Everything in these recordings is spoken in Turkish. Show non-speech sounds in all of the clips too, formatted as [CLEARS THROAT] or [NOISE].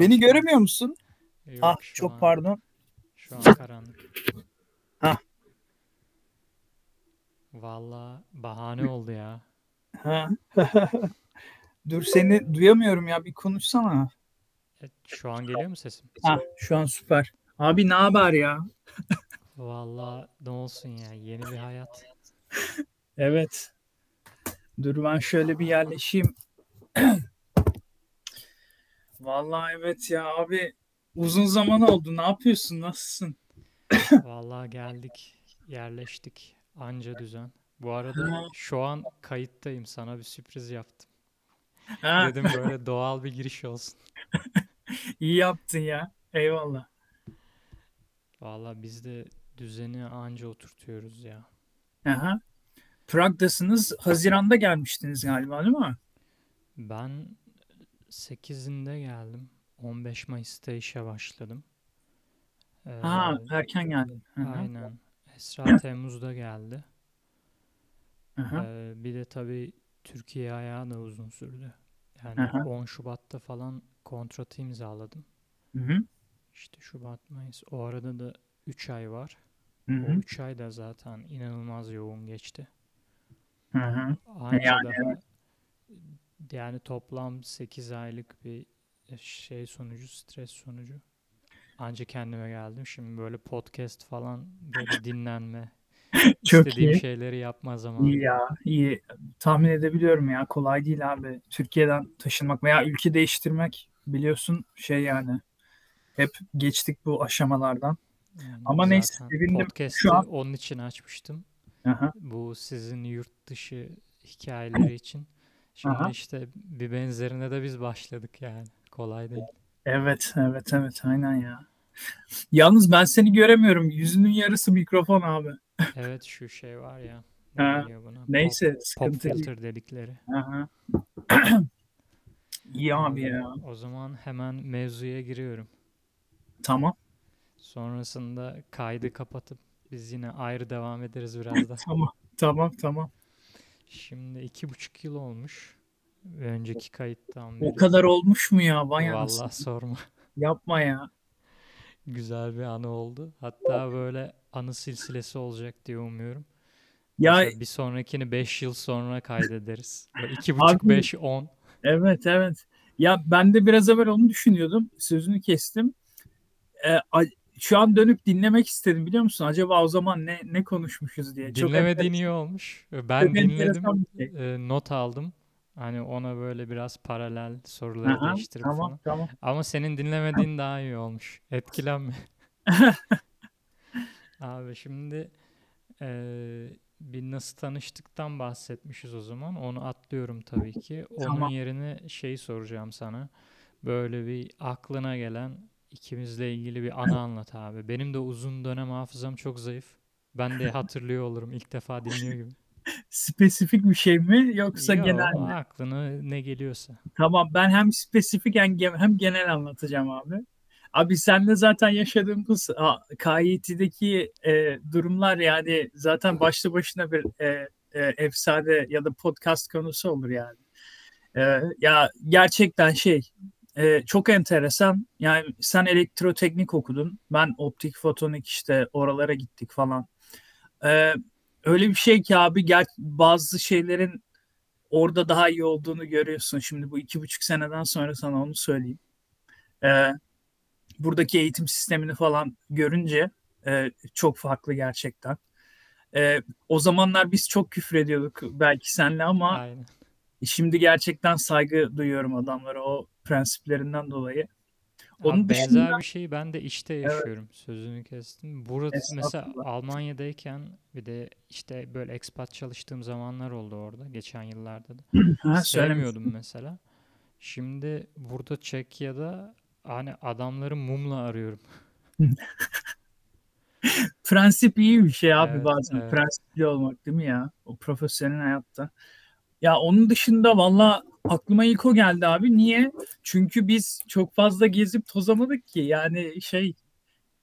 Beni göremiyor musun? Yok, ah çok an- pardon. Şu an karanlık. Hah. Vallahi bahane oldu ya. Ha. [LAUGHS] Dur seni duyamıyorum ya bir konuşsana. E, şu an geliyor mu sesim? Ha şu an süper. Abi ne haber ya? Vallahi ne olsun ya yeni bir hayat. [LAUGHS] Evet. Dur ben şöyle bir yerleşeyim. [CLEARS THROAT] Vallahi evet ya abi uzun zaman oldu. Ne yapıyorsun? Nasılsın? Vallahi geldik, yerleştik. Anca düzen. Bu arada şu an kayıttayım. Sana bir sürpriz yaptım. Ha, [LAUGHS] Dedim böyle doğal bir giriş olsun. [LAUGHS] iyi yaptın ya. Eyvallah. Vallahi biz de düzeni anca oturtuyoruz ya. Aha. Prag'dasınız. Haziran'da gelmiştiniz galiba değil mi? Ben 8'inde geldim. 15 Mayıs'ta işe başladım. Ee, Ha, erken geldin. Hı hı. aynen. Esra [CLEARS THROAT] Temmuz'da geldi. Ee, bir de tabii Türkiye ayağı da uzun sürdü. Yani Aha. 10 Şubat'ta falan kontratı imzaladım. Hı hı. İşte Şubat, Mayıs. O arada da 3 ay var. Hı O hı. 3 ay da zaten inanılmaz yoğun geçti. Hı hı. Anca Yani daha yani toplam 8 aylık bir şey sonucu, stres sonucu. Anca kendime geldim. Şimdi böyle podcast falan böyle dinlenme, [LAUGHS] Çok istediğim iyi. şeyleri yapma zamanı. İyi ya, iyi. Tahmin edebiliyorum ya. Kolay değil abi. Türkiye'den taşınmak veya ülke değiştirmek biliyorsun şey yani. Hep geçtik bu aşamalardan. Yani Ama neyse sevindim. podcast'i Şu an onun için açmıştım. Aha, Bu sizin yurt dışı hikayeleri [CLEARS THROAT] için. Şimdi aha. işte bir benzerine de biz başladık yani. Kolay değil. Evet, evet, evet. Aynen ya. Yalnız ben seni göremiyorum. Yüzünün yarısı mikrofon abi. Evet şu şey var ya. Ha, buna? Pop, neyse pop sıkıntı değil. filter dedikleri. Aha. [CLEARS THROAT] İyi abi ya. o zaman hemen mevzuya giriyorum. Tamam. Sonrasında kaydı kapatıp biz yine ayrı devam ederiz birazdan. [LAUGHS] Tamam. Tamam, tamam. Şimdi iki buçuk yıl olmuş. Önceki kayıttan O beri. kadar olmuş mu ya? Vay. Vallahi sorma. [LAUGHS] Yapma ya. Güzel bir anı oldu. Hatta böyle anı silsilesi olacak diye umuyorum. Ya Mesela bir sonrakini 5 yıl sonra kaydederiz. Böyle iki buçuk, abi beş, on. evet evet. Ya ben de biraz evvel onu düşünüyordum. Sözünü kestim. Ee, şu an dönüp dinlemek istedim biliyor musun? Acaba o zaman ne ne konuşmuşuz diye. Çok Dinlemediğin iyi olmuş. çok Ben dinledim, enteresan bir şey. e, not aldım. Hani ona böyle biraz paralel soruları Aha, değiştirip tamam falan. tamam. Ama senin dinlemediğin daha iyi olmuş. Etkilenme. [LAUGHS] Abi şimdi eee, bir nasıl tanıştıktan bahsetmişiz o zaman. Onu atlıyorum tabii ki. Onun Tamam. yerine şey soracağım sana. Böyle bir aklına gelen ikimizle ilgili bir anı anlat abi. Benim de uzun dönem hafızam çok zayıf. Ben de hatırlıyor olurum ilk defa dinliyor gibi. [LAUGHS] Spesifik bir şey mi yoksa Yo, genel mi? aklına ne geliyorsa. Tamam ben hem spesifik hem, ge- hem genel anlatacağım abi. Abi senle zaten yaşadığımız KYT'deki e, durumlar yani zaten başlı başına bir e, e, efsane ya da podcast konusu olur yani. E, ya gerçekten şey e, çok enteresan. Yani sen elektroteknik okudun. Ben optik fotonik işte oralara gittik falan. E, öyle bir şey ki abi ger bazı şeylerin orada daha iyi olduğunu görüyorsun. Şimdi bu iki buçuk seneden sonra sana onu söyleyeyim. Ee, buradaki eğitim sistemini falan görünce e, çok farklı gerçekten. Ee, o zamanlar biz çok küfür ediyorduk belki senle ama Aynen. Şimdi gerçekten saygı duyuyorum adamlara o prensiplerinden dolayı. Onun Abi benzer dışında bir şeyi ben de işte evet, yaşıyorum. Sözünü kestim. Burada mesela. Almanya'dayken bir de işte böyle expat çalıştığım zamanlar oldu orada geçen yıllarda da. [CLEARS THROAT] Ha, Sevmiyordum mesela. Şimdi burada Çekya'da hani adamları mumla arıyorum. [LAUGHS] Prensip iyi bir şey abi Evet, bazen. evet. Prensipli olmak değil mi ya? O profesyonel hayatta. Ya onun dışında valla aklıma ilk o geldi abi. Niye? Çünkü biz çok fazla gezip tozamadık ki. Yani şey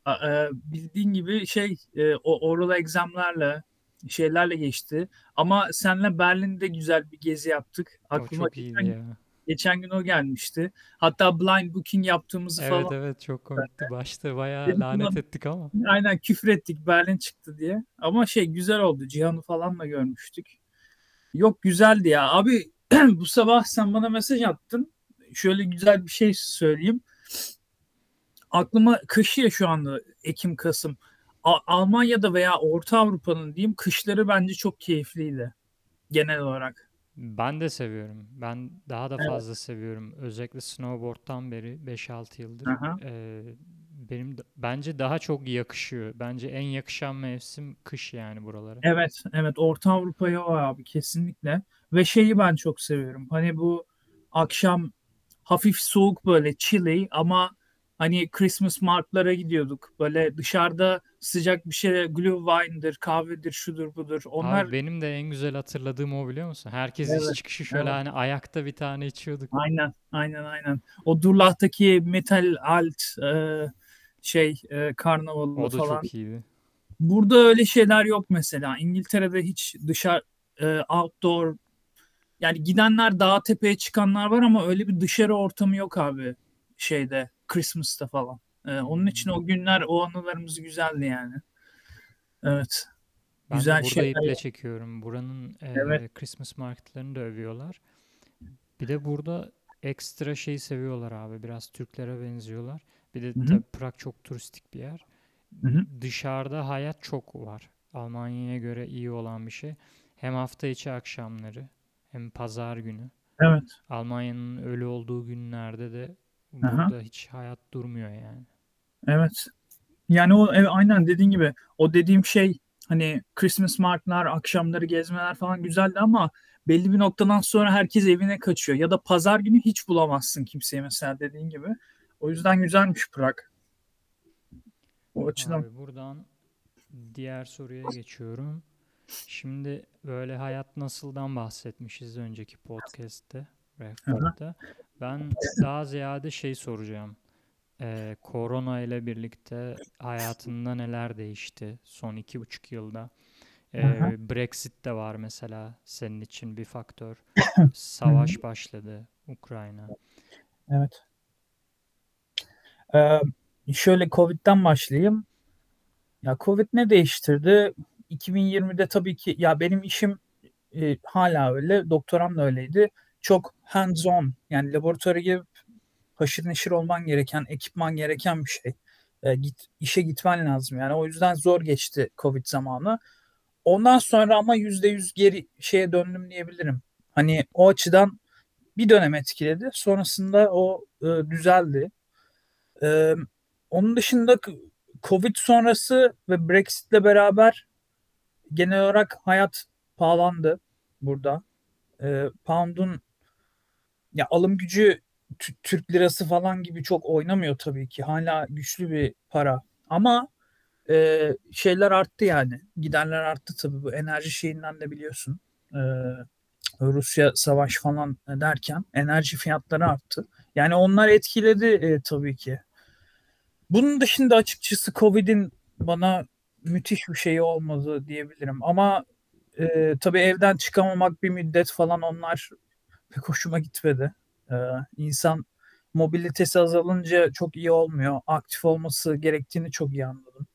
e, bildiğin gibi şey e, o oral examlarla şeylerle geçti. Ama senle Berlin'de güzel bir gezi yaptık. Aklıma çok iyiydi geçen ya. Geçen gün o gelmişti. Hatta blind booking yaptığımızı Evet falan. evet çok komikti. Başta bayağı Dedim, lanet "Ulan ettik ama. Aynen küfür ettik Berlin çıktı diye. Ama şey güzel oldu. Cihan'ı falan da görmüştük. Yok güzeldi ya. Abi [CLEARS THROAT] bu sabah sen bana mesaj attın. Şöyle güzel bir şey söyleyeyim. Aklıma kış ya şu anda Ekim Kasım. A- Almanya'da veya Orta Avrupa'nın diyeyim kışları bence çok keyifliydi genel olarak. Ben de seviyorum. Ben daha da Evet. fazla seviyorum. Özellikle snowboard'tan beri 5-6 yıldır. Aha. Ee, benim bence daha çok yakışıyor. Bence en yakışan mevsim kış yani buralara. Evet, evet Orta Avrupa'ya o abi kesinlikle. Ve şeyi ben çok seviyorum. Hani bu akşam hafif soğuk böyle chilly ama hani Christmas martlara gidiyorduk. Böyle dışarıda sıcak bir şey Glühwein'dir, kahvedir, şudur budur. Onlar Abi benim de en güzel hatırladığım o biliyor musun? Herkes iş Evet, çıkışı şöyle evet. hani ayakta bir tane içiyorduk. Aynen, aynen, aynen. O Durlach'taki Metal Alt e, şey e, karnavalı O da falan. çok iyiydi. Burada öyle şeyler yok mesela. İngiltere'de hiç dışarı e, outdoor yani gidenler dağa tepeye çıkanlar var ama öyle bir dışarı ortamı yok abi şeyde Christmas'ta falan. E, onun için o günler o anılarımız güzeldi yani. Evet. Ben Güzel burada şeyler. iple çekiyorum. Buranın Evet. eee, Christmas marketlerini de övüyorlar. Bir de burada ekstra şey seviyorlar abi. Biraz Türklere benziyorlar. Bir de tabii Prag çok turistik bir yer. Hı hı. Dışarıda hayat çok var. Almanya'ya göre iyi olan bir şey. Hem hafta içi akşamları hem pazar günü. Evet. Almanya'nın ölü olduğu günlerde de Aha. burada hiç hayat durmuyor yani. Evet. Yani o evet, aynen dediğin gibi o dediğim şey hani Christmas marketler, akşamları gezmeler falan güzeldi ama belli bir noktadan sonra herkes evine kaçıyor. Ya da pazar günü hiç bulamazsın kimseyi mesela dediğin gibi. O yüzden güzelmiş Prag. O açıdan. Abi buradan diğer soruya geçiyorum. Şimdi böyle hayat nasıldan bahsetmişiz önceki podcast'te, Refport'ta. Ben daha ziyade şey soracağım. Ee, korona ile birlikte hayatında neler değişti son iki buçuk yılda? Ee. Brexit de var mesela senin için bir faktör. [LAUGHS] Savaş başladı Ukrayna. Evet. Ee, şöyle Covid'den başlayayım. Ya Covid ne değiştirdi? 2020'de tabii ki ya benim işim e, hala öyle, doktoram da öyleydi. Çok hands on yani laboratuvara girip haşır neşir olman gereken, ekipman gereken bir şey. E, git işe gitmen lazım yani. O yüzden zor geçti Covid zamanı. Ondan sonra ama %100 geri şeye döndüm diyebilirim. Hani o açıdan bir dönem etkiledi. Sonrasında o e, düzeldi. E, onun dışında Covid sonrası ve Brexit'le beraber genel olarak hayat pahalandı burada. E, pound'un ya alım gücü Türk lirası falan gibi çok oynamıyor tabii ki. Hala güçlü bir para. Ama e, şeyler arttı yani. Giderler arttı tabii bu enerji şeyinden de biliyorsun. E, Rusya savaş falan derken enerji fiyatları arttı. Yani onlar etkiledi e, tabii ki. Bunun dışında açıkçası Covid'in bana müthiş bir şey olmadı diyebilirim. Ama e, tabii evden çıkamamak bir müddet falan onlar pek hoşuma gitmedi. E, insan mobilitesi azalınca çok iyi olmuyor. Aktif olması gerektiğini çok iyi anladım.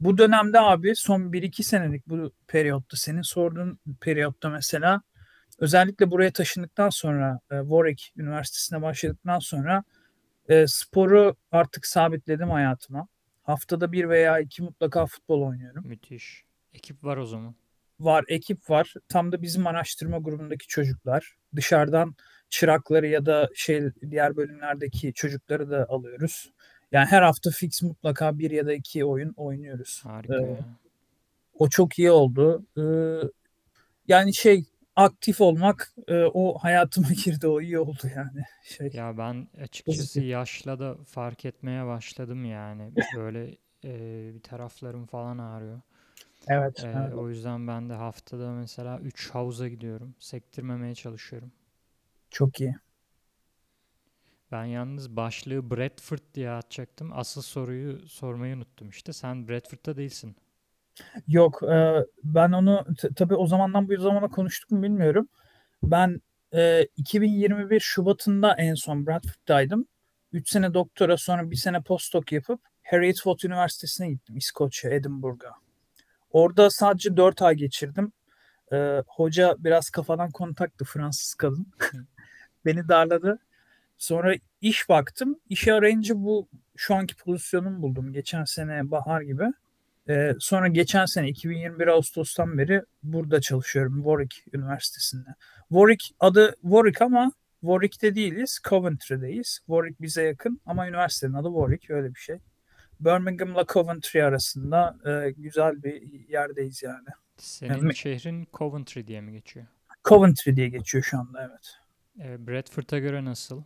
Bu dönemde abi son 1-2 senelik bu periyotta senin sorduğun periyotta mesela özellikle buraya taşındıktan sonra e, Warwick Üniversitesi'ne başladıktan sonra e, sporu artık sabitledim hayatıma. Haftada bir veya iki mutlaka futbol oynuyorum. Müthiş. Ekip var o zaman. Var, ekip var. Tam da bizim araştırma grubundaki çocuklar. Dışarıdan çırakları ya da şey diğer bölümlerdeki çocukları da alıyoruz. Yani her hafta fix mutlaka bir ya da iki oyun oynuyoruz. Harika Ee, o çok iyi oldu. Ee, yani şey aktif olmak e, o hayatıma [LAUGHS] girdi o iyi oldu yani. Şey Ya ben açıkçası yaşla da fark etmeye başladım yani. Böyle e, bir taraflarım falan ağrıyor. Evet, E, evet. o yüzden ben de haftada mesela 3 havuza gidiyorum. Sektirmemeye çalışıyorum. Çok iyi. Ben yalnız başlığı Bradford diye atacaktım. Asıl soruyu sormayı unuttum işte. Sen Bradford'da değilsin. Yok, e, ben onu tabii o zamandan bu zamana konuştuk mu bilmiyorum. Ben e, 2021 Şubat'ında en son Bradford'daydım. 3 sene doktora sonra bir sene postdoc yapıp Harriet Watt Üniversitesi'ne gittim İskoçya, Edinburgh'a. Orada sadece 4 ay geçirdim. Ee, hoca biraz kafadan kontaktı Fransız kadın. [LAUGHS] Beni darladı. Sonra iş baktım. İşe arayınca bu şu anki pozisyonumu buldum. Geçen sene bahar gibi. Ee, sonra geçen sene 2021 Ağustos'tan beri burada çalışıyorum Warwick Üniversitesi'nde. Warwick adı Warwick ama Warwick'te değiliz. Coventry'deyiz. Warwick bize yakın ama üniversitenin adı Warwick öyle bir şey. Birmingham'la Coventry arasında e, güzel bir yerdeyiz yani. Senin Yani- şehrin Coventry diye mi geçiyor? Coventry diye geçiyor şu anda evet. E, Bradford'a göre nasıl?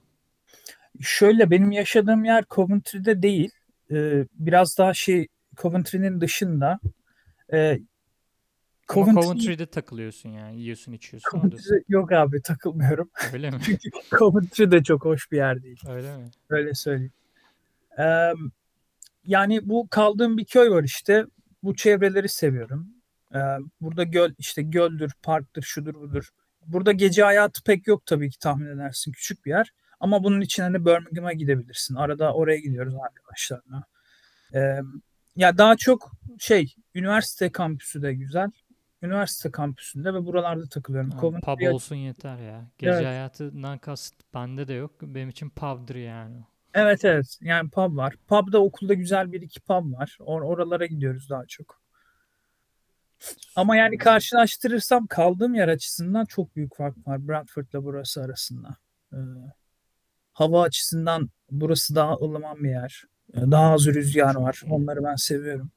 Şöyle benim yaşadığım yer Coventry'de değil. Ee, biraz daha şey Coventry'nin dışında. Ama Coventry- Coventry'de takılıyorsun yani. Yiyorsun içiyorsun. Coventry yok abi takılmıyorum. Öyle mi? [LAUGHS] Çünkü Coventry de çok hoş bir yer değil. Öyle mi? Öyle söyleyeyim. Ee, yani bu kaldığım bir köy var işte. Bu çevreleri seviyorum. Ee, burada göl işte göldür, parktır, şudur budur. Burada gece hayatı pek yok tabii ki tahmin edersin. Küçük bir yer. Ama bunun için hani Birmingham'a gidebilirsin. Arada oraya gidiyoruz arkadaşlarla. Ee, ya daha çok şey üniversite kampüsü de güzel. Üniversite kampüsünde ve buralarda takılıyorum. Ha, Coventry- pub olsun yeter ya. Gece Evet. hayatından kasıt bende de yok. Benim için pub'dır yani. Evet evet. Yani pub var. Pub'da okulda güzel bir iki pub var. Or- oralara gidiyoruz daha çok. Ama yani karşılaştırırsam kaldığım yer açısından çok büyük fark var Bradford'la burası arasında. Ee, hava açısından burası daha ılıman bir yer. Ee, Daha az rüzgar var. Onları ben seviyorum.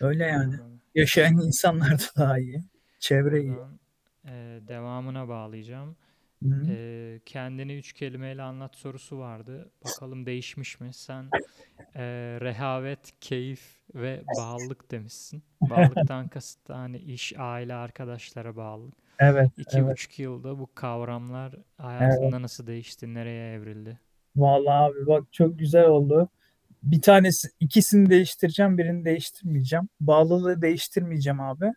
Öyle yani. Yaşayan insanlar da daha iyi. Çevre iyi. Buradan, e, devamına bağlayacağım. Hı. E, kendini üç kelimeyle anlat sorusu vardı. Bakalım değişmiş mi? Sen e, rehavet, keyif ve bağlılık demişsin. Bağlılıktan [LAUGHS] kasıt hani iş, aile, arkadaşlara bağlılık. Evet, İki evet. buçuk yılda bu kavramlar hayatında nasıl değişti, nereye evrildi? Vallahi abi bak çok güzel oldu. Bir tanesi, ikisini değiştireceğim, birini değiştirmeyeceğim. Bağlılığı değiştirmeyeceğim abi.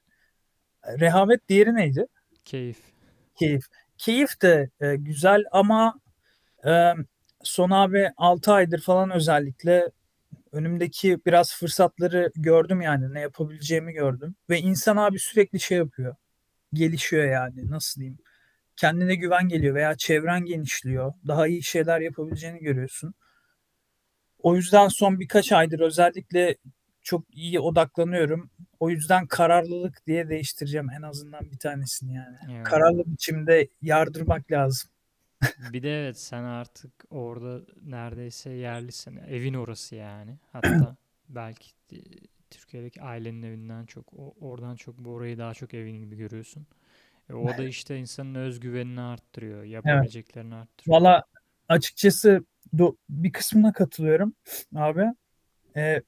Rehavet diğeri neydi? Keyif. Keyif. Keyif de e, güzel ama e, son abi 6 aydır falan özellikle önümdeki biraz fırsatları gördüm yani ne yapabileceğimi gördüm. Ve insan abi sürekli şey yapıyor. Gelişiyor yani nasıl diyeyim. Kendine güven geliyor veya çevren genişliyor. Daha iyi şeyler yapabileceğini görüyorsun. O yüzden son birkaç aydır özellikle çok iyi odaklanıyorum. O yüzden kararlılık diye değiştireceğim en azından bir tanesini yani. Evet. Kararlı biçimde yardırmak lazım. [LAUGHS] Bir de evet sen artık orada neredeyse yerlisin. Evin orası yani. [CLEARS THROAT] Hatta belki Türkiye'deki ailenin evinden çok o- oradan çok bu orayı daha çok evin gibi görüyorsun. E, o da işte insanın özgüvenini arttırıyor, yapabileceklerini arttırıyor. Valla açıkçası do- bir kısmına katılıyorum abi. Ee,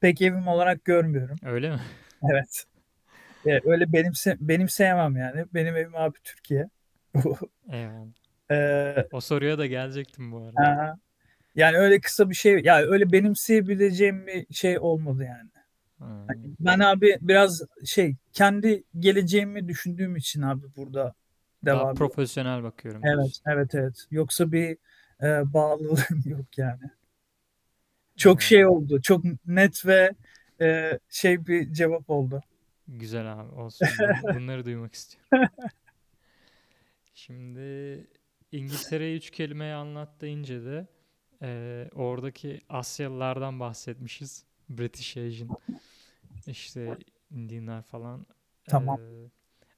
pek evim olarak görmüyorum. Öyle mi? [LAUGHS] Evet. Ee, öyle benimse benimseyemem yani. Benim evim abi Türkiye. [LAUGHS] Eyvallah. Ee, O soruya da gelecektim bu arada. aha. yani öyle kısa bir şey yani öyle benimseyebileceğim bir şey olmadı yani. Hmm. Ben abi biraz şey kendi geleceğimi düşündüğüm için abi burada Daha devam ediyorum. profesyonel bakıyorum Evet, diyorsun. evet, evet. Yoksa bir e, bağlılığım [LAUGHS] yok yani. Çok Evet. şey oldu. Çok net ve e, şey bir cevap oldu. Güzel abi olsun. [LAUGHS] Bunları duymak istiyorum. Şimdi İngiltere'yi üç kelimeye anlat deyince de eee, oradaki Asyalılardan bahsetmişiz. British Asian. İşte Indianlar falan. Tamam. Eee,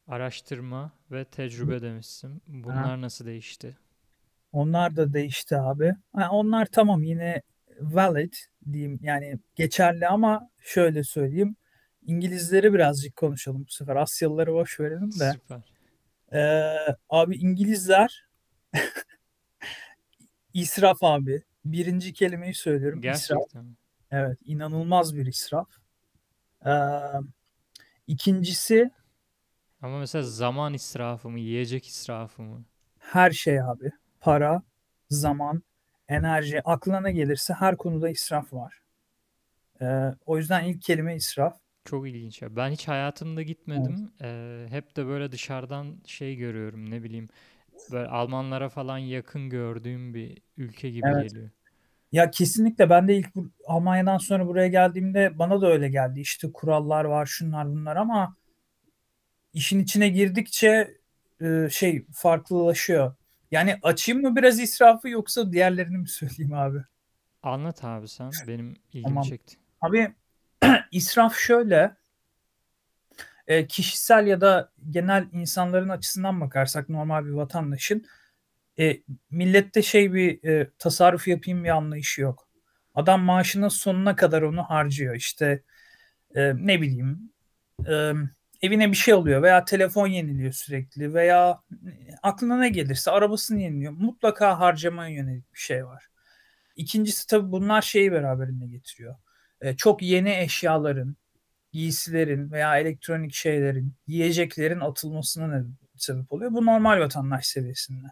araştırma ve tecrübe demişsin. Bunlar nasıl değişti? Onlar da değişti abi. Ha, onlar tamam yine valid diyeyim yani geçerli ama şöyle söyleyeyim. İngilizleri birazcık konuşalım bu sefer. Asyalıları boş verelim de. Süper. Ee, abi İngilizler [LAUGHS] israf abi. Birinci kelimeyi söylüyorum. İsraf. Gerçekten. mi? Evet, inanılmaz bir israf. Ee, ikincisi Ama mesela zaman israfı mı, yiyecek israfı mı? her şey abi. Para, zaman, enerji, aklına gelirse her konuda israf var. Ee, o yüzden ilk kelime israf. Çok ilginç ya. Ben hiç hayatımda gitmedim. Ee, hep de böyle dışarıdan şey görüyorum ne bileyim. Böyle Almanlara falan yakın gördüğüm bir ülke gibi Evet. geliyor. Ya kesinlikle ben de ilk bu- Almanya'dan sonra buraya geldiğimde bana da öyle geldi. İşte kurallar var, şunlar bunlar ama işin içine girdikçe e, şey farklılaşıyor. Yani açayım mı biraz israfı yoksa diğerlerini mi söyleyeyim abi? Anlat abi sen. Benim ilgimi Tamam. çekti. Abi [CLEARS THROAT] israf şöyle e, kişisel ya da genel insanların açısından bakarsak normal bir vatandaşın e, millette şey bir e, tasarruf yapayım bir anlayışı yok. Adam maaşının sonuna kadar onu harcıyor. İşte e, ne bileyim e, evine bir şey oluyor veya telefon yeniliyor sürekli veya aklına ne gelirse arabasını yeniliyor. Mutlaka harcamaya yönelik bir şey var. İkincisi tabii bunlar şeyi beraberinde getiriyor. E, çok yeni eşyaların, giysilerin veya elektronik şeylerin, yiyeceklerin atılmasına sebep oluyor? Bu normal vatandaş seviyesinde.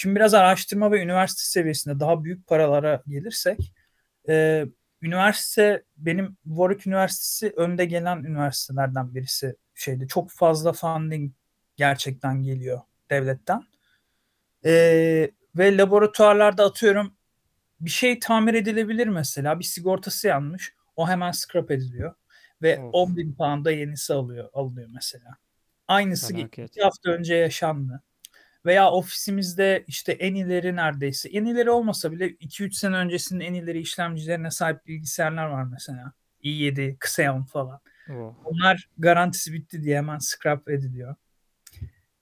Şimdi biraz araştırma ve üniversite seviyesinde daha büyük paralara gelirsek, e, üniversite benim Warwick Üniversitesi önde gelen üniversitelerden birisi şeydi. Çok fazla funding gerçekten geliyor devletten. E, ve laboratuvarlarda atıyorum bir şey tamir edilebilir mesela. Bir sigortası yanmış. O hemen scrap ediliyor. Ve Of. 10 bin pound'a yenisi alıyor, alınıyor mesela. Aynısı Felaket. iki hafta önce yaşandı. Veya ofisimizde işte en ileri neredeyse. En ileri olmasa bile 2-3 sene öncesinin en ileri işlemcilerine sahip bilgisayarlar var mesela. i7, Xeon falan. Oh. Onlar garantisi bitti diye hemen scrap ediliyor.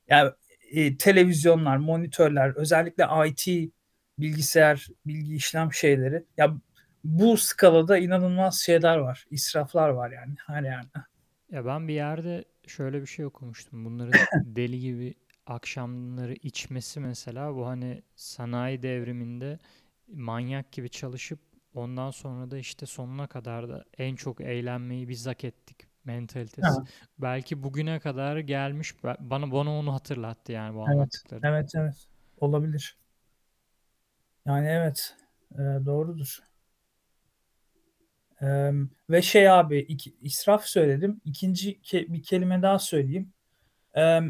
Yani e, televizyonlar, monitörler, özellikle IT bilgisayar, bilgi işlem şeyleri. Ya bu skalada inanılmaz şeyler var. israflar var yani her yerde. Ya ben bir yerde şöyle bir şey okumuştum. Bunların [LAUGHS] deli gibi akşamları içmesi mesela bu hani sanayi devriminde manyak gibi çalışıp ondan sonra da işte sonuna kadar da en çok eğlenmeyi biz hak ettik mentalitesi. Ha. Belki bugüne kadar gelmiş Ba- bana bana onu hatırlattı yani bu Evet, anlattıkları. evet, evet. Olabilir. Yani evet, e, doğrudur. E, ve şey abi, iki, israf söyledim. İkinci ke- bir kelime daha söyleyeyim. E,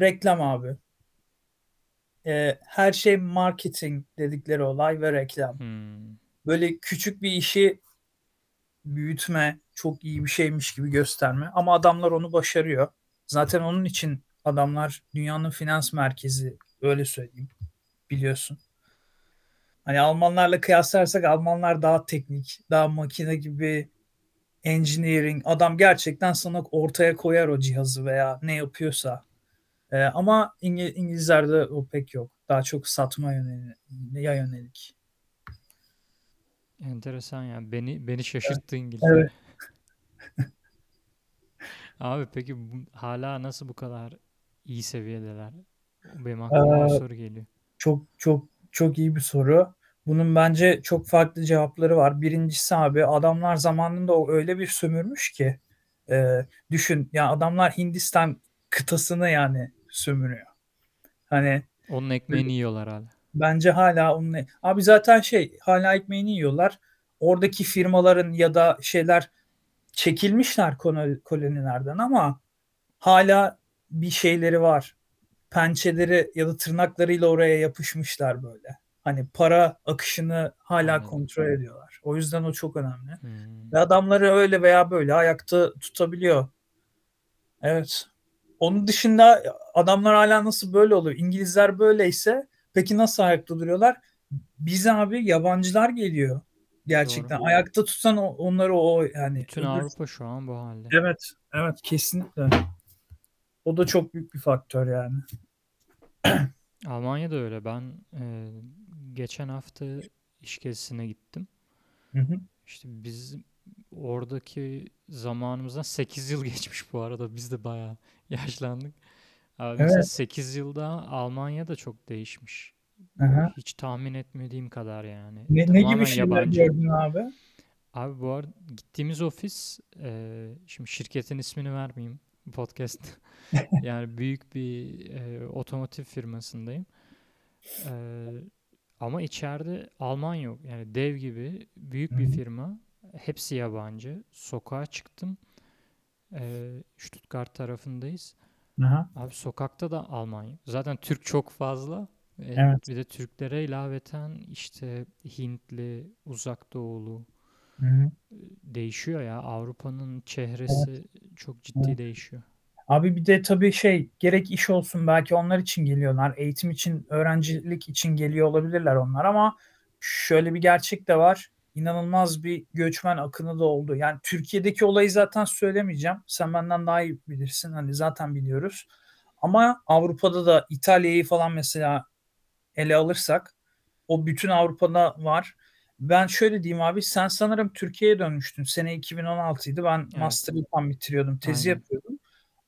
reklam abi. E, her şey marketing dedikleri olay ve reklam. Hmm. Böyle küçük bir işi büyütme, çok iyi bir şeymiş gibi gösterme. Ama adamlar onu başarıyor. Zaten onun için adamlar dünyanın finans merkezi öyle söyleyeyim. Biliyorsun. Hani Almanlarla kıyaslarsak Almanlar daha teknik, daha makine gibi engineering. Adam gerçekten sana ortaya koyar o cihazı veya ne yapıyorsa. Ee, ama İngil- İngilizlerde o pek yok. Daha çok satma yönelik. yönelik. Enteresan ya. Beni beni şaşırttı İngiltere. Evet. [LAUGHS] Abi peki bu- hala nasıl bu kadar iyi seviyedeler? Benim aklıma o Ee, soru geliyor. Çok çok çok iyi bir soru. Bunun bence çok farklı cevapları var. Birincisi abi adamlar zamanında o öyle bir sömürmüş ki e, düşün ya adamlar Hindistan kıtasını yani sömürüyor. Hani Onun ekmeğini yiyorlar hala. bence hala onun abi zaten şey hala ekmeğini yiyorlar. Oradaki firmaların ya da şeyler çekilmişler kolo- kolonilerden ama hala bir şeyleri var. Pençeleri ya da tırnaklarıyla oraya yapışmışlar böyle. Hani para akışını hala Anladım. kontrol ediyorlar. O yüzden o çok önemli. Hmm. Ve adamları öyle veya böyle ayakta tutabiliyor. Evet. Onun dışında adamlar hala nasıl böyle oluyor? İngilizler böyleyse peki nasıl ayakta duruyorlar? Biz abi yabancılar geliyor. Gerçekten Doğru. ayakta tutsan onları o yani Bütün Avrupa şu an bu halde. Evet, evet kesinlikle. O da çok büyük bir faktör yani. [CLEARS THROAT] Almanya'da öyle. Ben e, geçen hafta iş gezisine gittim. Hı hı. İşte biz oradaki zamanımızdan 8 yıl [LAUGHS] geçmiş bu arada. Biz de bayağı [LAUGHS] yaşlandık. Abi mesela Evet. 8 yılda Almanya da çok değişmiş. Aha. Hiç tahmin etmediğim kadar yani. Ne, ne Tamamen gibi şeyler yabancı. gördün abi? Abi bu arada gittiğimiz ofis e, şimdi şirketin ismini vermeyeyim podcast. [LAUGHS] Yani büyük bir e, otomotiv firmasındayım. E, ama içeride Alman yok. Yani dev gibi büyük bir firma. Hepsi yabancı. Sokağa çıktım. Ee, Stuttgart tarafındayız. Aha, Abi sokakta da Almanya. Zaten Türk çok fazla. Ee, evet. bir de Türklere ilaveten işte Hintli, Uzak Doğulu Hı hı. değişiyor ya. Avrupa'nın Evet. çehresi çok ciddi evet. değişiyor. Abi bir de tabii şey gerek iş olsun belki onlar için geliyorlar. Eğitim için, öğrencilik için geliyor olabilirler onlar ama şöyle bir gerçek de var. İnanılmaz bir göçmen akını da oldu. Yani Türkiye'deki olayı zaten söylemeyeceğim. Sen benden daha iyi bilirsin. Hani zaten biliyoruz. Ama Avrupa'da da İtalya'yı falan mesela ele alırsak o bütün Avrupa'da var. Ben şöyle diyeyim abi sen sanırım Türkiye'ye dönmüştün. Sene 2016'ydı. Ben Evet. master'ı tam bitiriyordum. Tezi Aynen. yapıyordum.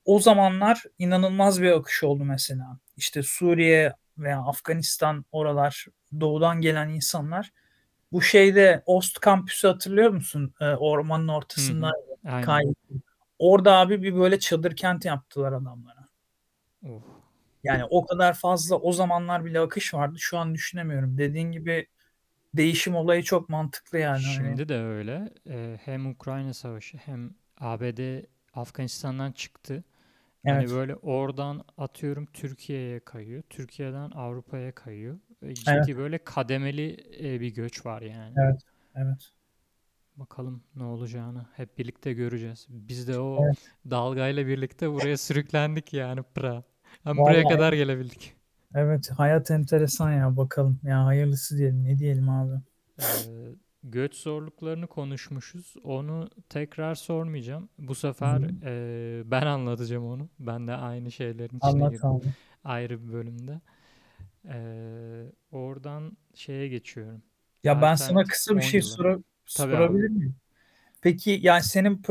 O zamanlar inanılmaz bir akış oldu mesela. İşte Suriye veya Afganistan oralar doğudan gelen insanlar. Bu şeyde Ost kampüsü hatırlıyor musun? Ee, ormanın ortasında kayıt. Orada abi bir böyle çadır kent yaptılar adamlara. Of. Yani o kadar fazla o zamanlar bile akış vardı. Şu an düşünemiyorum. Dediğin gibi değişim olayı çok mantıklı yani. Hani, Şimdi de öyle. Ee, hem Ukrayna Savaşı hem ABD Afganistan'dan çıktı. Hani evet. böyle oradan atıyorum Türkiye'ye kayıyor. Türkiye'den Avrupa'ya kayıyor. E, Evet. Ciddi böyle kademeli e, bir göç var yani. Evet. Evet. Bakalım ne olacağını hep birlikte göreceğiz. Biz de o Evet. dalgayla birlikte buraya sürüklendik yani Pıra. Hem buraya kadar gelebildik. evet hayat enteresan ya bakalım. Ya hayırlısı diyelim. Ne diyelim abi? Ee, göç zorluklarını konuşmuşuz. Onu tekrar sormayacağım. Bu sefer Hı. e, ben anlatacağım onu. Ben de aynı şeylerin içine Anlat girdim. abi. Ayrı bir bölümde. Ee, oradan şeye geçiyorum. Ya ben sana kısa bir 10 şey yılı. sor Tabii abi. sorabilir miyim? Peki yani senin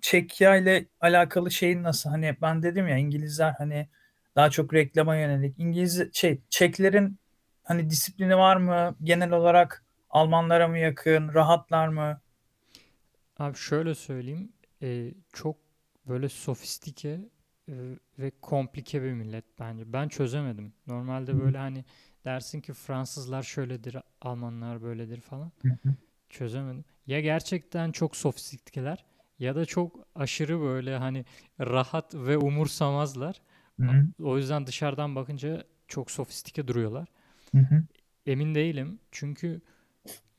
Çekya ile alakalı şeyin nasıl? Hani ben dedim ya İngilizler hani daha çok reklama yönelik. İngiliz şey Çeklerin hani disiplini var mı? Genel olarak Almanlara mı yakın? Rahatlar mı? Abi şöyle söyleyeyim. e, çok böyle sofistike ve komplike bir millet bence. Ben çözemedim. Normalde böyle hani dersin ki Fransızlar şöyledir, Almanlar böyledir falan. Çözemedim. Ya gerçekten çok sofistikeler ya da çok aşırı böyle hani rahat ve umursamazlar. O yüzden dışarıdan bakınca çok sofistike duruyorlar. Emin değilim. Çünkü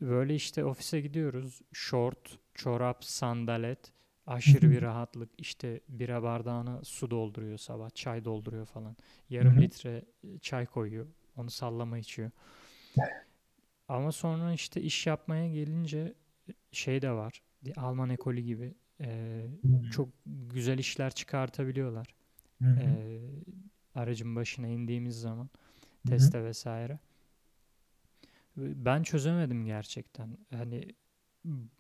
böyle işte ofise gidiyoruz. Şort, çorap, sandalet, aşırı bir rahatlık. İşte bira bardağına su dolduruyor sabah, çay dolduruyor falan. Yarım litre e, çay koyuyor. Onu sallama içiyor. Ama sonra işte iş yapmaya gelince şey de var. Alman ekolü gibi e, çok güzel işler çıkartabiliyorlar. E, aracın başına indiğimiz zaman teste vesaire. Ben çözemedim gerçekten. Hani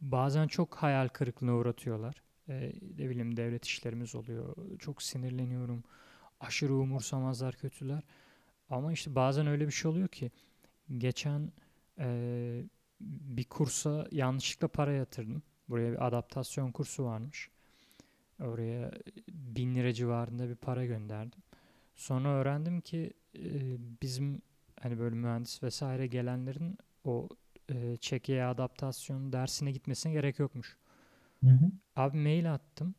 bazen çok hayal kırıklığına uğratıyorlar. Ee, ne bileyim devlet işlerimiz oluyor. Çok sinirleniyorum. Aşırı umursamazlar, kötüler. Ama işte bazen öyle bir şey oluyor ki geçen eee, bir kursa yanlışlıkla para yatırdım. Buraya bir adaptasyon kursu varmış. Oraya bin lira civarında bir para gönderdim. Sonra öğrendim ki e, bizim hani böyle mühendis vesaire gelenlerin o e, Çekya'ya adaptasyon dersine gitmesine gerek yokmuş. Hı hı. Abi mail attım.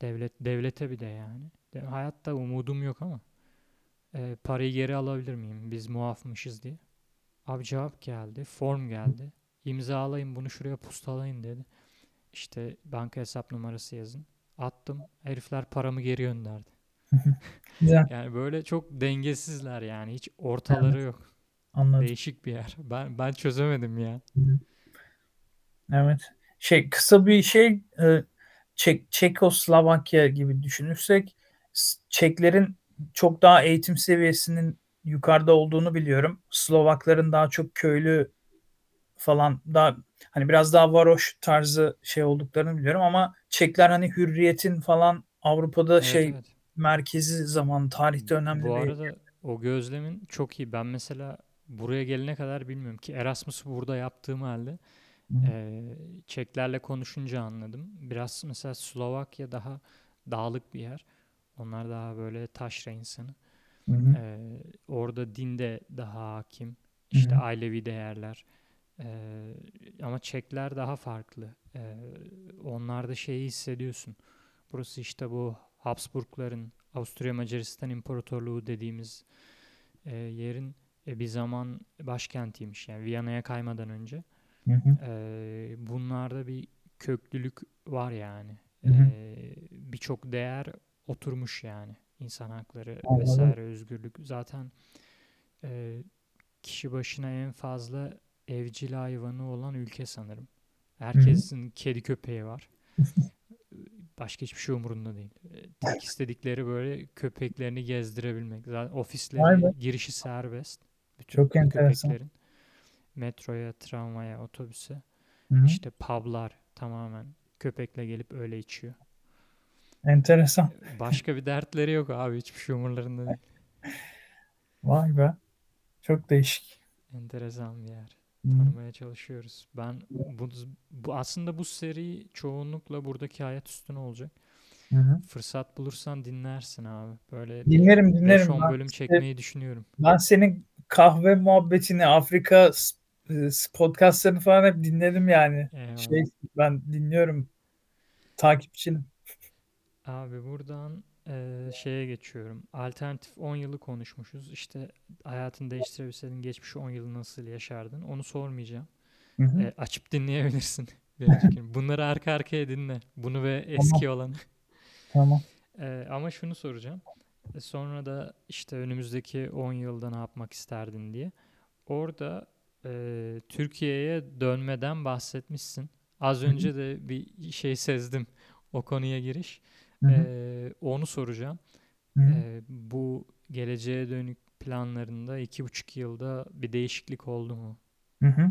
Devlet devlete bir de yani. De, hayatta umudum yok ama e, parayı geri alabilir miyim? Biz muafmışız diye. Abi cevap geldi. Form geldi. İmzalayın bunu şuraya postalayın dedi. İşte banka hesap numarası yazın. Attım. Herifler paramı geri gönderdi. [LAUGHS] Yani böyle çok dengesizler yani. Hiç ortaları yok. Anladım. Değişik bir yer. Ben ben çözemedim ya. Evet. Şey kısa bir şey e, Çek Çekoslovakya gibi düşünürsek Çeklerin çok daha eğitim seviyesinin yukarıda olduğunu biliyorum. Slovakların daha çok köylü falan daha hani biraz daha varoş tarzı şey olduklarını biliyorum ama Çekler hani hürriyetin falan Avrupa'da Evet şey evet. merkezi zaman tarihte önemli Bu bir arada o gözlemin çok iyi. Ben mesela buraya gelene kadar bilmiyorum ki Erasmus'u burada yaptığım halde Hı hı. eee, Çeklerle konuşunca anladım. Biraz mesela Slovakya daha dağlık bir yer. Onlar daha böyle taşra insanı. Hı hı. Eee, orada din de daha hakim. Hı İşte hı. ailevi değerler. Eee, ama Çekler daha farklı. Eee onlarda şeyi hissediyorsun. Burası işte bu Habsburgların Avusturya Macaristan İmparatorluğu dediğimiz e, yerin e, bir zaman başkentiymiş. Yani Viyana'ya kaymadan önce. Hı hı. Bunlarda bir köklülük var yani. Hı hı. Birçok değer oturmuş yani. İnsan hakları Anladım. vesaire özgürlük. Zaten e, kişi başına en fazla evcil hayvanı olan ülke sanırım. Herkesin kedi köpeği var. [LAUGHS] Başka hiçbir şey umurunda değil. Tek istedikleri böyle köpeklerini gezdirebilmek. Zaten Vay ofisleri be. girişi serbest. Bütün Çok enteresan. köpeklerin. Metroya, tramvaya, otobüse. Hı hı. İşte publar tamamen köpekle gelip öyle içiyor. Enteresan. Başka bir dertleri yok abi. Hiçbir şey umurlarında değil. Vay be. Çok değişik. Enteresan bir yer. Tanımaya çalışıyoruz. Ben bu, bu aslında bu seri çoğunlukla buradaki hayat üstüne olacak. Hı hı. Fırsat bulursan dinlersin abi. Böyle Dinlerim dinlerim. 5-10 Ben, bölüm çekmeyi düşünüyorum. ben senin kahve muhabbetini, Afrika podcastlarını falan hep dinledim yani. Eyvallah. Şey ben dinliyorum. Takipçinim. Abi buradan eee, şeye geçiyorum. Alternatif 10 yılı konuşmuşuz. İşte hayatını değiştirebilseydin geçmiş 10 yılı nasıl yaşardın? Onu sormayacağım. Hı hı. E, açıp dinleyebilirsin. [LAUGHS] Bunları arka arkaya dinle. Bunu ve eski olanı. Tamam. E, ama şunu soracağım. E, sonra da işte önümüzdeki 10 yılda ne yapmak isterdin diye. Orada e, Türkiye'ye dönmeden bahsetmişsin. Az önce de bir şey sezdim. O konuya giriş. E, onu soracağım. E, bu geleceğe dönük planlarında iki buçuk yılda bir değişiklik oldu mu? Hı hı.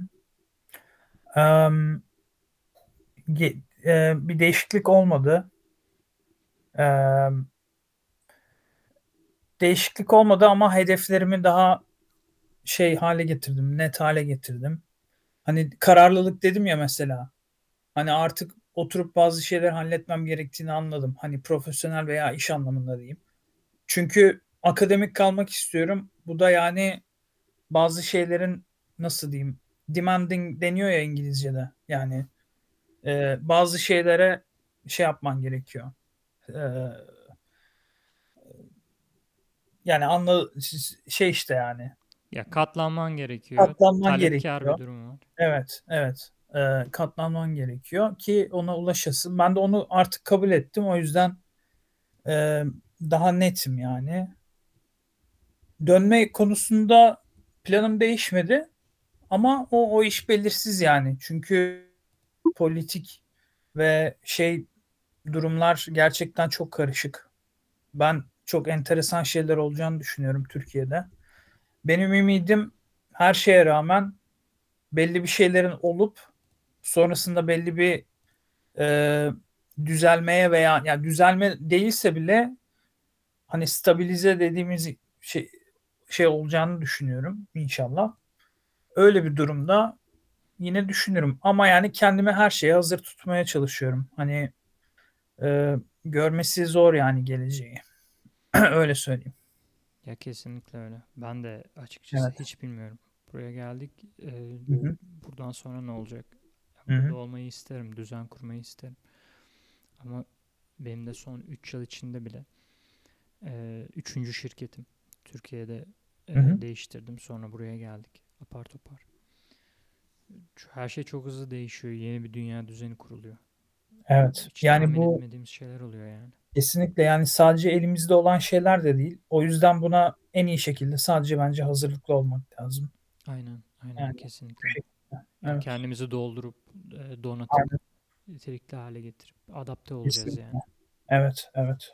E, bir değişiklik olmadı. Em, değişiklik olmadı ama hedeflerimi daha şey hale getirdim, net hale getirdim. Hani kararlılık dedim ya mesela. Hani artık oturup bazı şeyler halletmem gerektiğini anladım. Hani profesyonel veya iş anlamında diyeyim. Çünkü akademik kalmak istiyorum. Bu da yani bazı şeylerin nasıl diyeyim demanding deniyor ya İngilizce'de. Yani e, bazı şeylere şey yapman gerekiyor. E, yani anla şey işte yani Ya katlanman gerekiyor. katlanman Talepkar gerekiyor. bir durum var. Evet, evet. E, katlanman gerekiyor ki ona ulaşasın. Ben de onu artık kabul ettim. O yüzden e, daha netim yani. Dönme konusunda planım değişmedi ama o o iş belirsiz yani. Çünkü politik ve şey durumlar gerçekten çok karışık. Ben çok enteresan şeyler olacağını düşünüyorum Türkiye'de. Benim ümidim her şeye rağmen belli bir şeylerin olup sonrasında belli bir e, düzelmeye veya yani düzelme değilse bile hani stabilize dediğimiz şey şey olacağını düşünüyorum inşallah. Öyle bir durumda yine düşünürüm ama yani kendimi her şeye hazır tutmaya çalışıyorum. Hani e, görmesi zor yani geleceği. [CLEARS THROAT] Öyle söyleyeyim. Ya kesinlikle öyle. Ben de açıkçası Evet. hiç bilmiyorum. Buraya geldik. e, Hı hı. buradan sonra ne olacak? Hı hı. Burada olmayı isterim. Düzen kurmayı isterim. Ama benim de son 3 yıl içinde bile e, üçüncü şirketim. Türkiye'de e, Hı değiştirdim. Sonra buraya geldik. Apar topar. Her şey çok hızlı değişiyor. Yeni bir dünya düzeni kuruluyor. Evet. Hiç Yani tahmin bu etmediğimiz şeyler oluyor yani. Kesinlikle yani sadece elimizde olan şeyler de değil. O yüzden buna en iyi şekilde sadece bence hazırlıklı olmak lazım. Aynen. Aynen. Yani kesinlikle. Yani Evet. kendimizi doldurup e, donatıp Aynen. nitelikli hale getirip adapte olacağız Kesinlikle. yani. Evet, evet.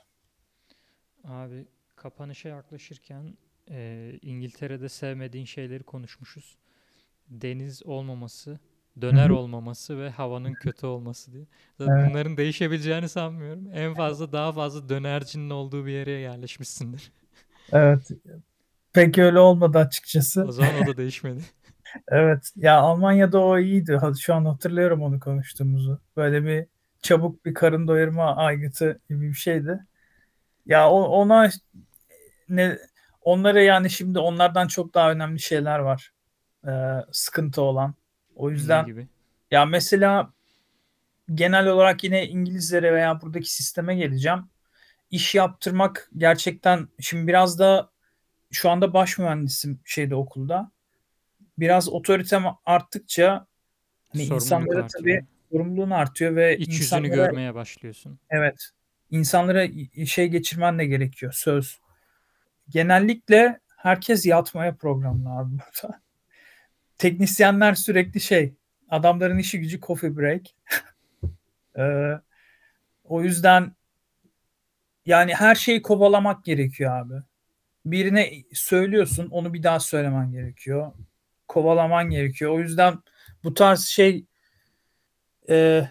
Abi kapanışa yaklaşırken e, İngiltere'de sevmediğin şeyleri konuşmuşuz. Deniz olmaması, döner olmaması ve havanın [LAUGHS] kötü olması diye. Zaten Evet. bunların değişebileceğini sanmıyorum. En fazla daha fazla dönercinin olduğu bir yere yerleşmişsindir. Evet. Pek öyle olmadı açıkçası. O zaman o da [LAUGHS] değişmedi. Evet. Ya Almanya'da o iyiydi. Şu an hatırlıyorum onu konuştuğumuzu. Böyle bir çabuk bir karın doyurma aygıtı gibi bir şeydi. Ya ona ne onlara yani şimdi onlardan çok daha önemli şeyler var. Ee, sıkıntı olan. O yüzden gibi? ya mesela genel olarak yine İngilizlere veya buradaki sisteme geleceğim. İş yaptırmak gerçekten şimdi biraz da şu anda baş mühendisim şeyde okulda. Biraz otoritem arttıkça hani insanlara artıyor. tabii sorumluluğun artıyor ve İç yüzünü görmeye başlıyorsun. evet insanlara şey geçirmen de gerekiyor söz. Genellikle herkes yatmaya programlı abi burada. Teknisyenler sürekli şey adamların işi gücü coffee break. [LAUGHS] Ee, o yüzden yani her şeyi kovalamak gerekiyor abi. Birine söylüyorsun onu bir daha söylemen gerekiyor. Kovalaman gerekiyor. O yüzden bu tarz şey e,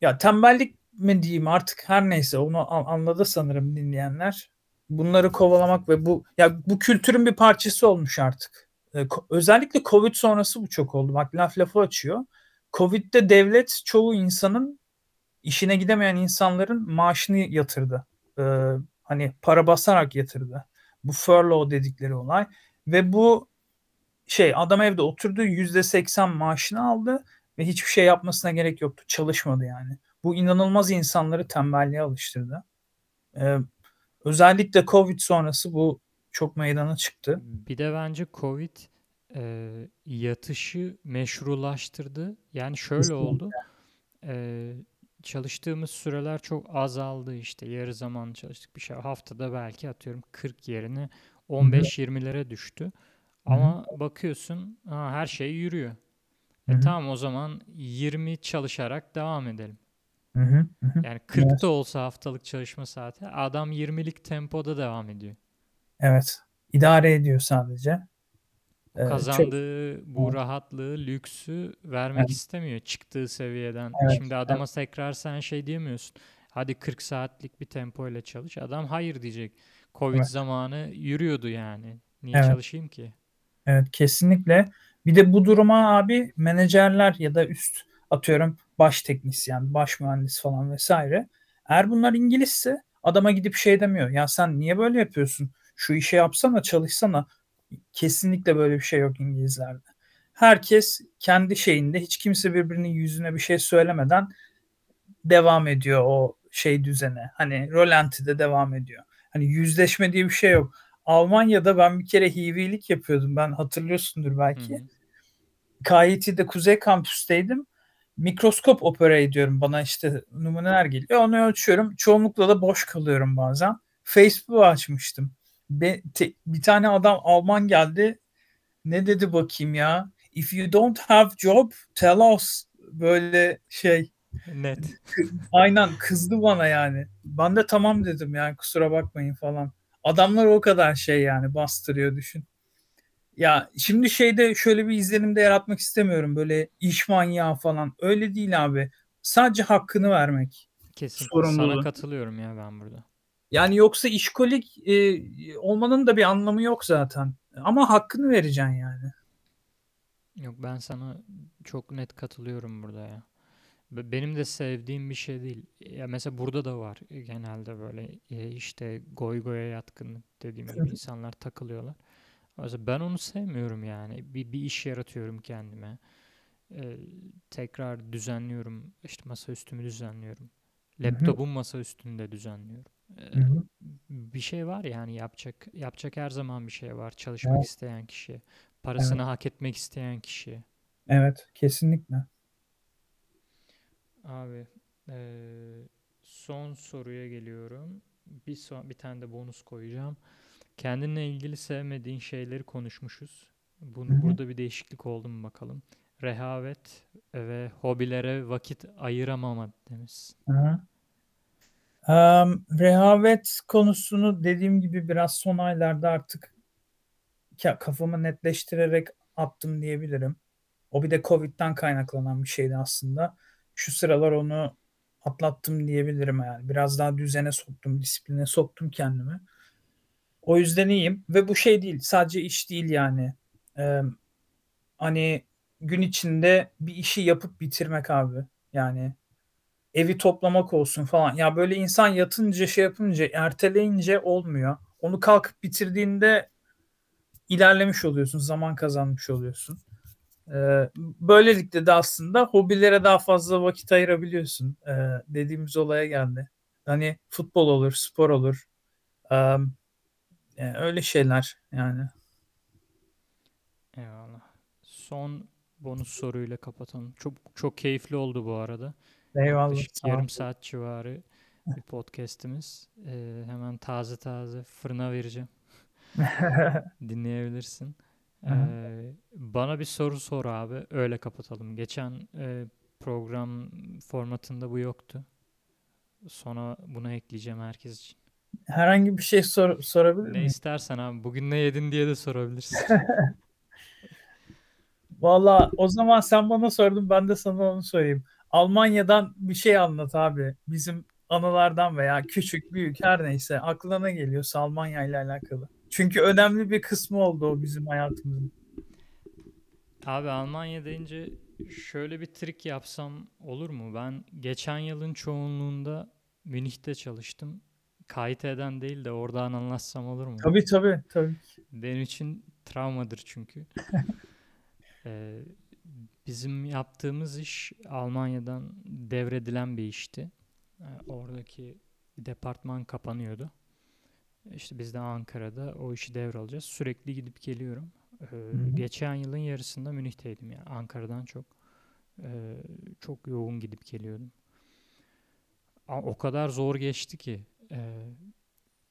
ya tembellik mi diyeyim artık her neyse onu an- anladı sanırım dinleyenler. Bunları kovalamak ve bu ya bu kültürün bir parçası olmuş artık. Ee, özellikle Covid sonrası bu çok oldu. Bak laf lafı açıyor. Covid'de devlet çoğu insanın işine gidemeyen insanların maaşını yatırdı. Ee, hani para basarak yatırdı. Bu furlough dedikleri olay. Ve bu şey adam evde oturdu yüzde seksen maaşını aldı ve hiçbir şey yapmasına gerek yoktu. Çalışmadı yani. Bu inanılmaz insanları tembelliğe alıştırdı. Ee, özellikle Covid sonrası bu çok meydana çıktı. Bir de bence Covid e, yatışı meşrulaştırdı. Yani şöyle Kesinlikle. oldu. E, çalıştığımız süreler çok azaldı işte. Yarı zaman çalıştık bir şey. Haftada belki atıyorum 40 yerine 15-20'lere düştü. Ama bakıyorsun ha, her şey yürüyor. E Hı hı. tamam o zaman 20 çalışarak devam edelim. Hı hı, hı hı. Yani 40 da olsa haftalık çalışma saati adam 20'lik tempoda devam ediyor. Evet. İdare ediyor sadece. Ee, çok- Kazandığı bu Evet. rahatlığı, lüksü vermek Evet. istemiyor çıktığı seviyeden. Evet, Şimdi adama tekrar sen şey diyemiyorsun. Hadi 40 saatlik bir tempo ile çalış. Adam hayır diyecek. Covid Evet. zamanı yürüyordu yani. Niye Evet. çalışayım ki? Evet kesinlikle. Bir de bu duruma abi menajerler ya da üst atıyorum baş teknisyen, baş mühendis falan vesaire. Eğer bunlar İngilizse adama gidip şey demiyor. Ya sen niye böyle yapıyorsun? Şu işe yapsana, çalışsana. Kesinlikle böyle bir şey yok İngilizlerde. Herkes kendi şeyinde hiç kimse birbirinin yüzüne bir şey söylemeden devam ediyor o şey düzene. Hani rolantide devam ediyor. Hani yüzleşme diye bir şey yok. Almanya'da ben bir kere hivilik yapıyordum. Ben hatırlıyorsundur belki. KIT'de Kuzey Kampüs'teydim. Mikroskop opera ediyorum. Bana işte numuneler geliyor. Onu ölçüyorum. Çoğunlukla da boş kalıyorum bazen. Facebook'u açmıştım. Be- te- bir tane adam Alman geldi. Ne dedi bakayım ya? If you don't have job, tell us. Böyle şey. Net. Aynen kızdı bana yani. Ben de tamam dedim yani kusura bakmayın falan. Adamlar o kadar şey yani bastırıyor düşün. Ya şimdi şeyde şöyle bir izlenim de yaratmak istemiyorum. Böyle iş manyağı falan. Öyle değil abi. Sadece hakkını vermek. Kesinlikle sana Sorumluluğu. katılıyorum ya ben burada. Yani yoksa işkolik e, olmanın da bir anlamı yok zaten. Ama hakkını vereceksin yani. Yok ben sana çok net katılıyorum burada ya. Be- Benim de sevdiğim bir şey değil. Ya mesela burada da var genelde böyle e, işte goy goya yatkın dediğim gibi insanlar takılıyorlar. Mesela ben onu sevmiyorum yani. Bir, bir iş yaratıyorum kendime. Ee, tekrar düzenliyorum. İşte masaüstümü düzenliyorum. Laptopum masa üstünde düzenliyorum. Ee, Hı hı. bir şey var yani yapacak yapacak her zaman bir şey var. Çalışmak Evet. isteyen kişi, parasını hak etmek isteyen kişi. Evet kesinlikle. Abi eee, son soruya geliyorum. Bir son, bir tane de bonus koyacağım. Kendinle ilgili sevmediğin şeyleri konuşmuşuz. Bunu Hı burada bir değişiklik oldu mu bakalım. Rehavet ve hobilere vakit ayıramama demiş. Hı. Em, rehavet konusunu dediğim gibi biraz son aylarda artık ka- kafamı netleştirerek attım diyebilirim. O bir de Covid'den kaynaklanan bir şeydi aslında. Şu sıralar onu atlattım diyebilirim yani. Biraz daha düzene soktum, disipline soktum kendimi. O yüzden iyiyim ve bu şey değil, sadece iş değil yani. Ee, hani gün içinde bir işi yapıp bitirmek abi. Yani evi toplamak olsun falan. Ya böyle insan yatınca şey yapınca erteleyince olmuyor. Onu kalkıp bitirdiğinde ilerlemiş oluyorsun, zaman kazanmış oluyorsun. Ee, böylelikle de aslında hobilere daha fazla vakit ayırabiliyorsun. Ee, dediğimiz olaya geldi. Hani futbol olur, spor olur. Ee, öyle şeyler yani. Eyvallah. Son bonus soruyla kapatalım. Çok çok keyifli oldu bu arada. Eyvallah. Yaklaşık yarım saat civarı bir podcast'imiz. Ee, hemen taze taze fırına vereceğim. [LAUGHS] Dinleyebilirsin. Ee, bana bir soru sor abi. Öyle kapatalım. Geçen e, program formatında bu yoktu. Sonra bunu ekleyeceğim herkes için. Herhangi bir şey sor, sorabilir Ne miyim? istersen abi. Bugün ne yedin diye de sorabilirsin. [LAUGHS] Valla o zaman sen bana sordun ben de sana onu sorayım. Almanya'dan bir şey anlat abi. Bizim anılardan veya küçük büyük her neyse aklına geliyorsa Almanya ile alakalı. Çünkü önemli bir kısmı oldu o bizim hayatımızın. Abi Almanya deyince şöyle bir trik yapsam olur mu? Ben geçen yılın çoğunluğunda Münih'te çalıştım. KIT'den değil de oradan anlatsam olur mu? Tabii tabii tabii. Benim için travmadır çünkü. Ee, [LAUGHS] bizim yaptığımız iş Almanya'dan devredilen bir işti. Ee, oradaki departman kapanıyordu. İşte biz de Ankara'da o işi devralacağız. Sürekli gidip geliyorum. Ee, hı. geçen yılın yarısında Münih'teydim yani Ankara'dan çok e, çok yoğun gidip geliyordum. O kadar zor geçti ki e,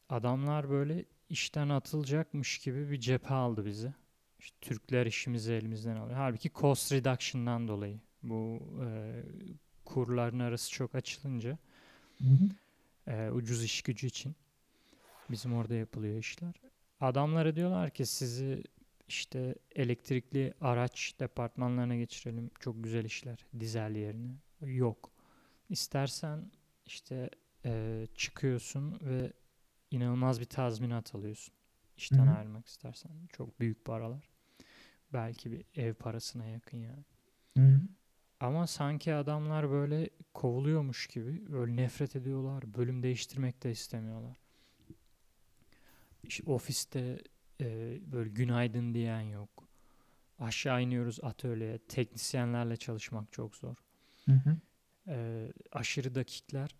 adamlar böyle işten atılacakmış gibi bir cephe aldı bizi. İşte Türkler işimizi elimizden alıyor. Halbuki cost reduction'dan dolayı bu e, kurların arası çok açılınca Hı hı. e, ucuz iş gücü için bizim orada yapılıyor işler. Adamlara diyorlar ki sizi işte elektrikli araç departmanlarına geçirelim. Çok güzel işler. Dizel yerine. Yok. İstersen işte e, çıkıyorsun ve inanılmaz bir tazminat alıyorsun. İşten Hı hı. ayrılmak istersen. Çok büyük paralar. Belki bir ev parasına yakın yani. Hı. Ama sanki adamlar böyle kovuluyormuş gibi böyle nefret ediyorlar. Bölüm değiştirmek de istemiyorlar. İşte ofiste e, böyle günaydın diyen yok. Aşağı iniyoruz atölyeye. Teknisyenlerle çalışmak çok zor. Hı hı. E, aşırı dakikler.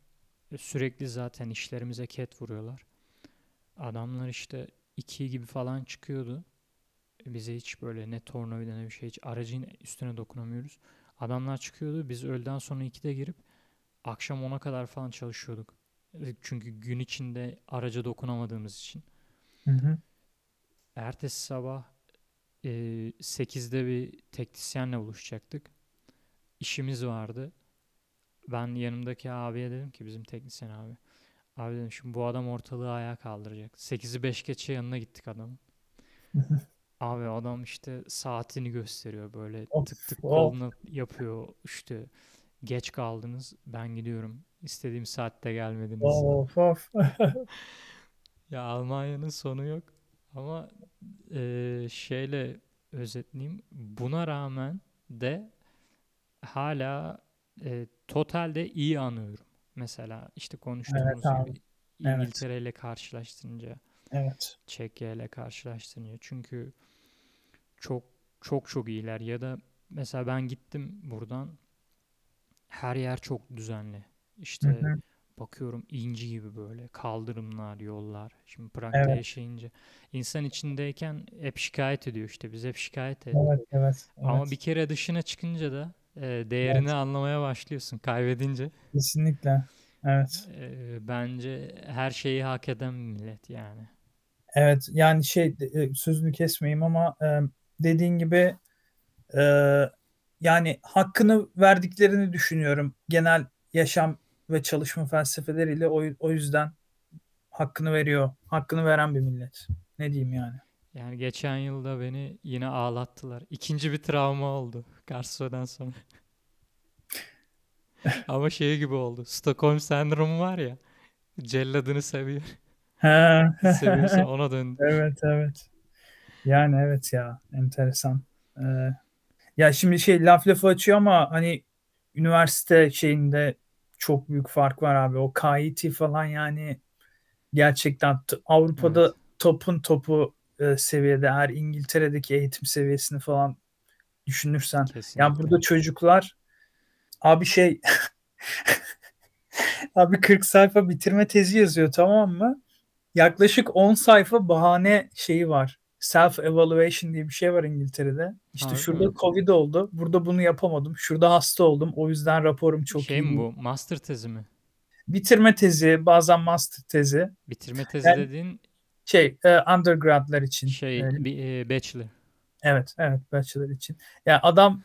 E, sürekli zaten işlerimize ket vuruyorlar. Adamlar işte iki gibi falan çıkıyordu. Bize hiç böyle ne tornavida ne bir şey hiç aracın üstüne dokunamıyoruz. Adamlar çıkıyordu. Biz öğleden sonra 2'de girip akşam 10'a kadar falan çalışıyorduk. E, Çünkü gün içinde araca dokunamadığımız için. Hı hı. Ertesi sabah e, 8'de bir teknisyenle buluşacaktık. İşimiz vardı. Ben yanımdaki abiye dedim ki bizim teknisyen abi. Abi dedim şimdi bu adam ortalığı ayağa kaldıracak. 8'i 5 geçe yanına gittik adamın. Abi adam işte saatini gösteriyor böyle Of, tık tık of. koluna yapıyor işte geç kaldınız ben gidiyorum istediğim saatte gelmediniz. Of of. [LAUGHS] Ya Almanya'nın sonu yok ama eee, şeyle özetleyeyim buna rağmen de hala e, totalde iyi anıyorum. Mesela işte konuştuğumuz abi, gibi evet. İngiltere ile karşılaştırınca Evet. Çekya ile karşılaştırınca çünkü çok çok çok iyiler ya da mesela ben gittim buradan her yer çok düzenli. Hı İşte hı. bakıyorum inci gibi böyle kaldırımlar, yollar. Şimdi Prag'da Evet. yaşayınca insan içindeyken hep şikayet ediyor işte biz hep şikayet ettik. Evet, evet, Ama evet. bir kere dışına çıkınca da e, değerini Evet. anlamaya başlıyorsun kaybedince. Kesinlikle. Evet. E, bence her şeyi hak eden millet yani. Evet yani şey e, sözünü kesmeyeyim ama e, dediğin gibi e, yani hakkını verdiklerini düşünüyorum. Genel yaşam ve çalışma felsefeleriyle o, o yüzden hakkını veriyor. Hakkını veren bir millet. Ne diyeyim yani. Yani geçen yılda beni yine ağlattılar. İkinci bir travma oldu Karlsruhe'den sonra. [LAUGHS] Ama şey gibi oldu. Stockholm sendromu var ya. Celladını seviyor. Seviyorsa ona döndü. [LAUGHS] Evet evet. Yani evet ya enteresan. Ee, ya şimdi şey laf lafı açıyor ama hani üniversite şeyinde çok büyük fark var abi. O KIT falan yani gerçekten Avrupa'da Evet. topun topu e, seviyede eğer İngiltere'deki eğitim seviyesini falan düşünürsen. Kesinlikle. Yani burada çocuklar abi şey [LAUGHS] abi 40 sayfa bitirme tezi yazıyor tamam mı? Yaklaşık 10 sayfa bahane şeyi var. Self evaluation diye bir şey var İngiltere'de. İşte Harbi şurada mi? Covid oldu. Burada bunu yapamadım. Şurada hasta oldum. O yüzden raporum çok şey iyi. mi değil. bu? Master tezi mi? Bitirme tezi, bazen master tezi. Bitirme tezi Yani- dediğin Şey, e, undergradlar için. şey E, bir e, bachelor. Evet, evet bachelor için. Yani adam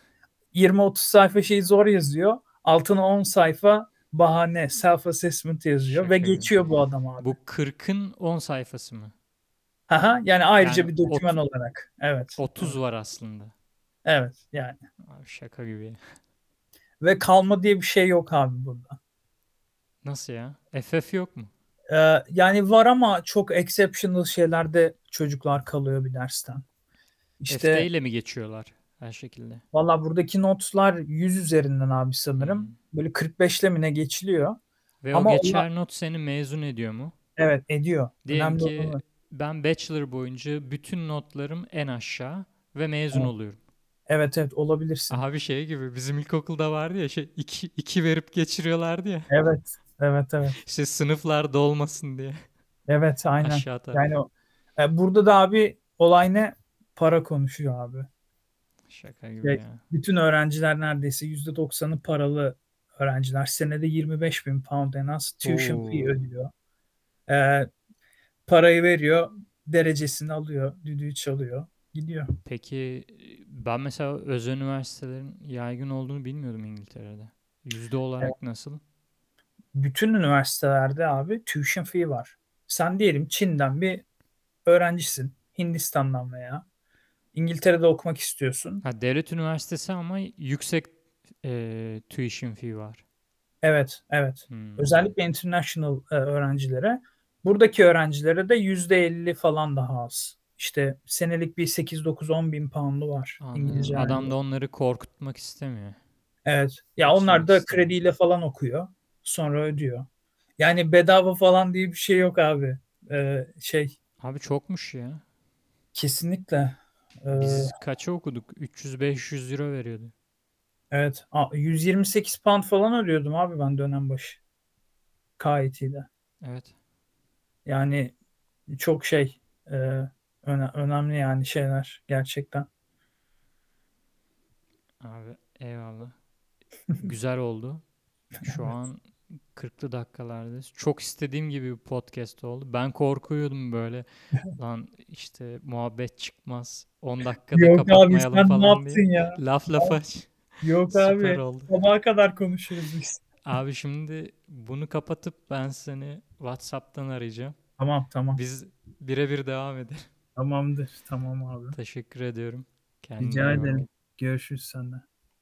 20-30 sayfa şeyi zor yazıyor. Altına 10 sayfa bahane, self assessment yazıyor Şaka ve geçiyor bu adam abi. Bu 40'ın 10 sayfası mı? Haha, yani ayrıca Yani bir doküman olarak. Evet. 30 var aslında. Evet yani. Abi şaka gibi. [LAUGHS] Ve kalma diye bir şey yok abi burada. Nasıl ya? FF yok mu? Ee, yani var ama çok exceptional şeylerde çocuklar kalıyor bir dersten. İşte FD ile mi geçiyorlar her şekilde? valla buradaki notlar 100 üzerinden abi sanırım. Hmm. Böyle 45'le mi ne geçiliyor? Ve Ama o onlar- geçer not seni mezun ediyor mu? Evet ediyor. Diyelim Önemli ki olan. Ben bachelor boyunca bütün notlarım en aşağı ve mezun Evet. oluyorum. Evet evet olabilirsin. Abi şey gibi bizim ilkokulda vardı ya şey 2 2 verip geçiriyorlardı ya. Evet. Evet evet. İşte sınıflar dolmasın diye Evet aynen. aşağı tarafa. Yani o- e, burada da abi olay ne? Para konuşuyor abi. Şaka gibi Evet. ya. Bütün öğrenciler neredeyse %90'ı paralı öğrenciler. Senede 25 bin pound en az tuition fee Oo. ödüyor. E, parayı veriyor, derecesini alıyor, düdüğü çalıyor, gidiyor. Peki ben mesela özel üniversitelerin yaygın olduğunu bilmiyordum İngiltere'de. Yüzde olarak nasıl? Bütün üniversitelerde abi tuition fee var. Sen diyelim Çin'den bir öğrencisin, Hindistan'dan veya İngiltere'de okumak istiyorsun. Ha, devlet üniversitesi ama yüksek e, tuition fee var. Evet, evet. Hmm. Özellikle international e, öğrencilere. Buradaki öğrencilere de %50 falan daha az. İşte senelik bir 8-9-10 bin pound'u var Anladım. İngilizce. Adam da onları korkutmak istemiyor. Evet. Ya onlar da istemiyor. krediyle falan okuyor. Sonra ödüyor. Yani bedava falan diye bir şey yok abi. Ee, şey Abi çokmuş ya. kesinlikle. Ee, Biz kaça okuduk? 300-500 euro veriyordu. evet. Aa, 128 pound falan ödüyordum abi ben dönem başı. KIT'de. Evet. Yani çok şey e, öne- önemli yani şeyler gerçekten. Abi eyvallah. [LAUGHS] Güzel oldu. Şu an 40'lı dakikalardayız. Çok istediğim gibi bir podcast oldu. Ben korkuyordum böyle. [LAUGHS] Lan işte muhabbet çıkmaz. 10 dakikada Yok abi kapatmayalım sen ne falan yaptın diye. ya? Laf lafa. Yok Süper abi. oldu. Sabaha kadar konuşuruz biz. Abi şimdi bunu kapatıp ben seni WhatsApp'tan arayacağım. Tamam tamam. Biz birebir devam edelim. Tamamdır. Tamam abi. Teşekkür ediyorum. Kendine Rica ederim. Görüşürüz senden.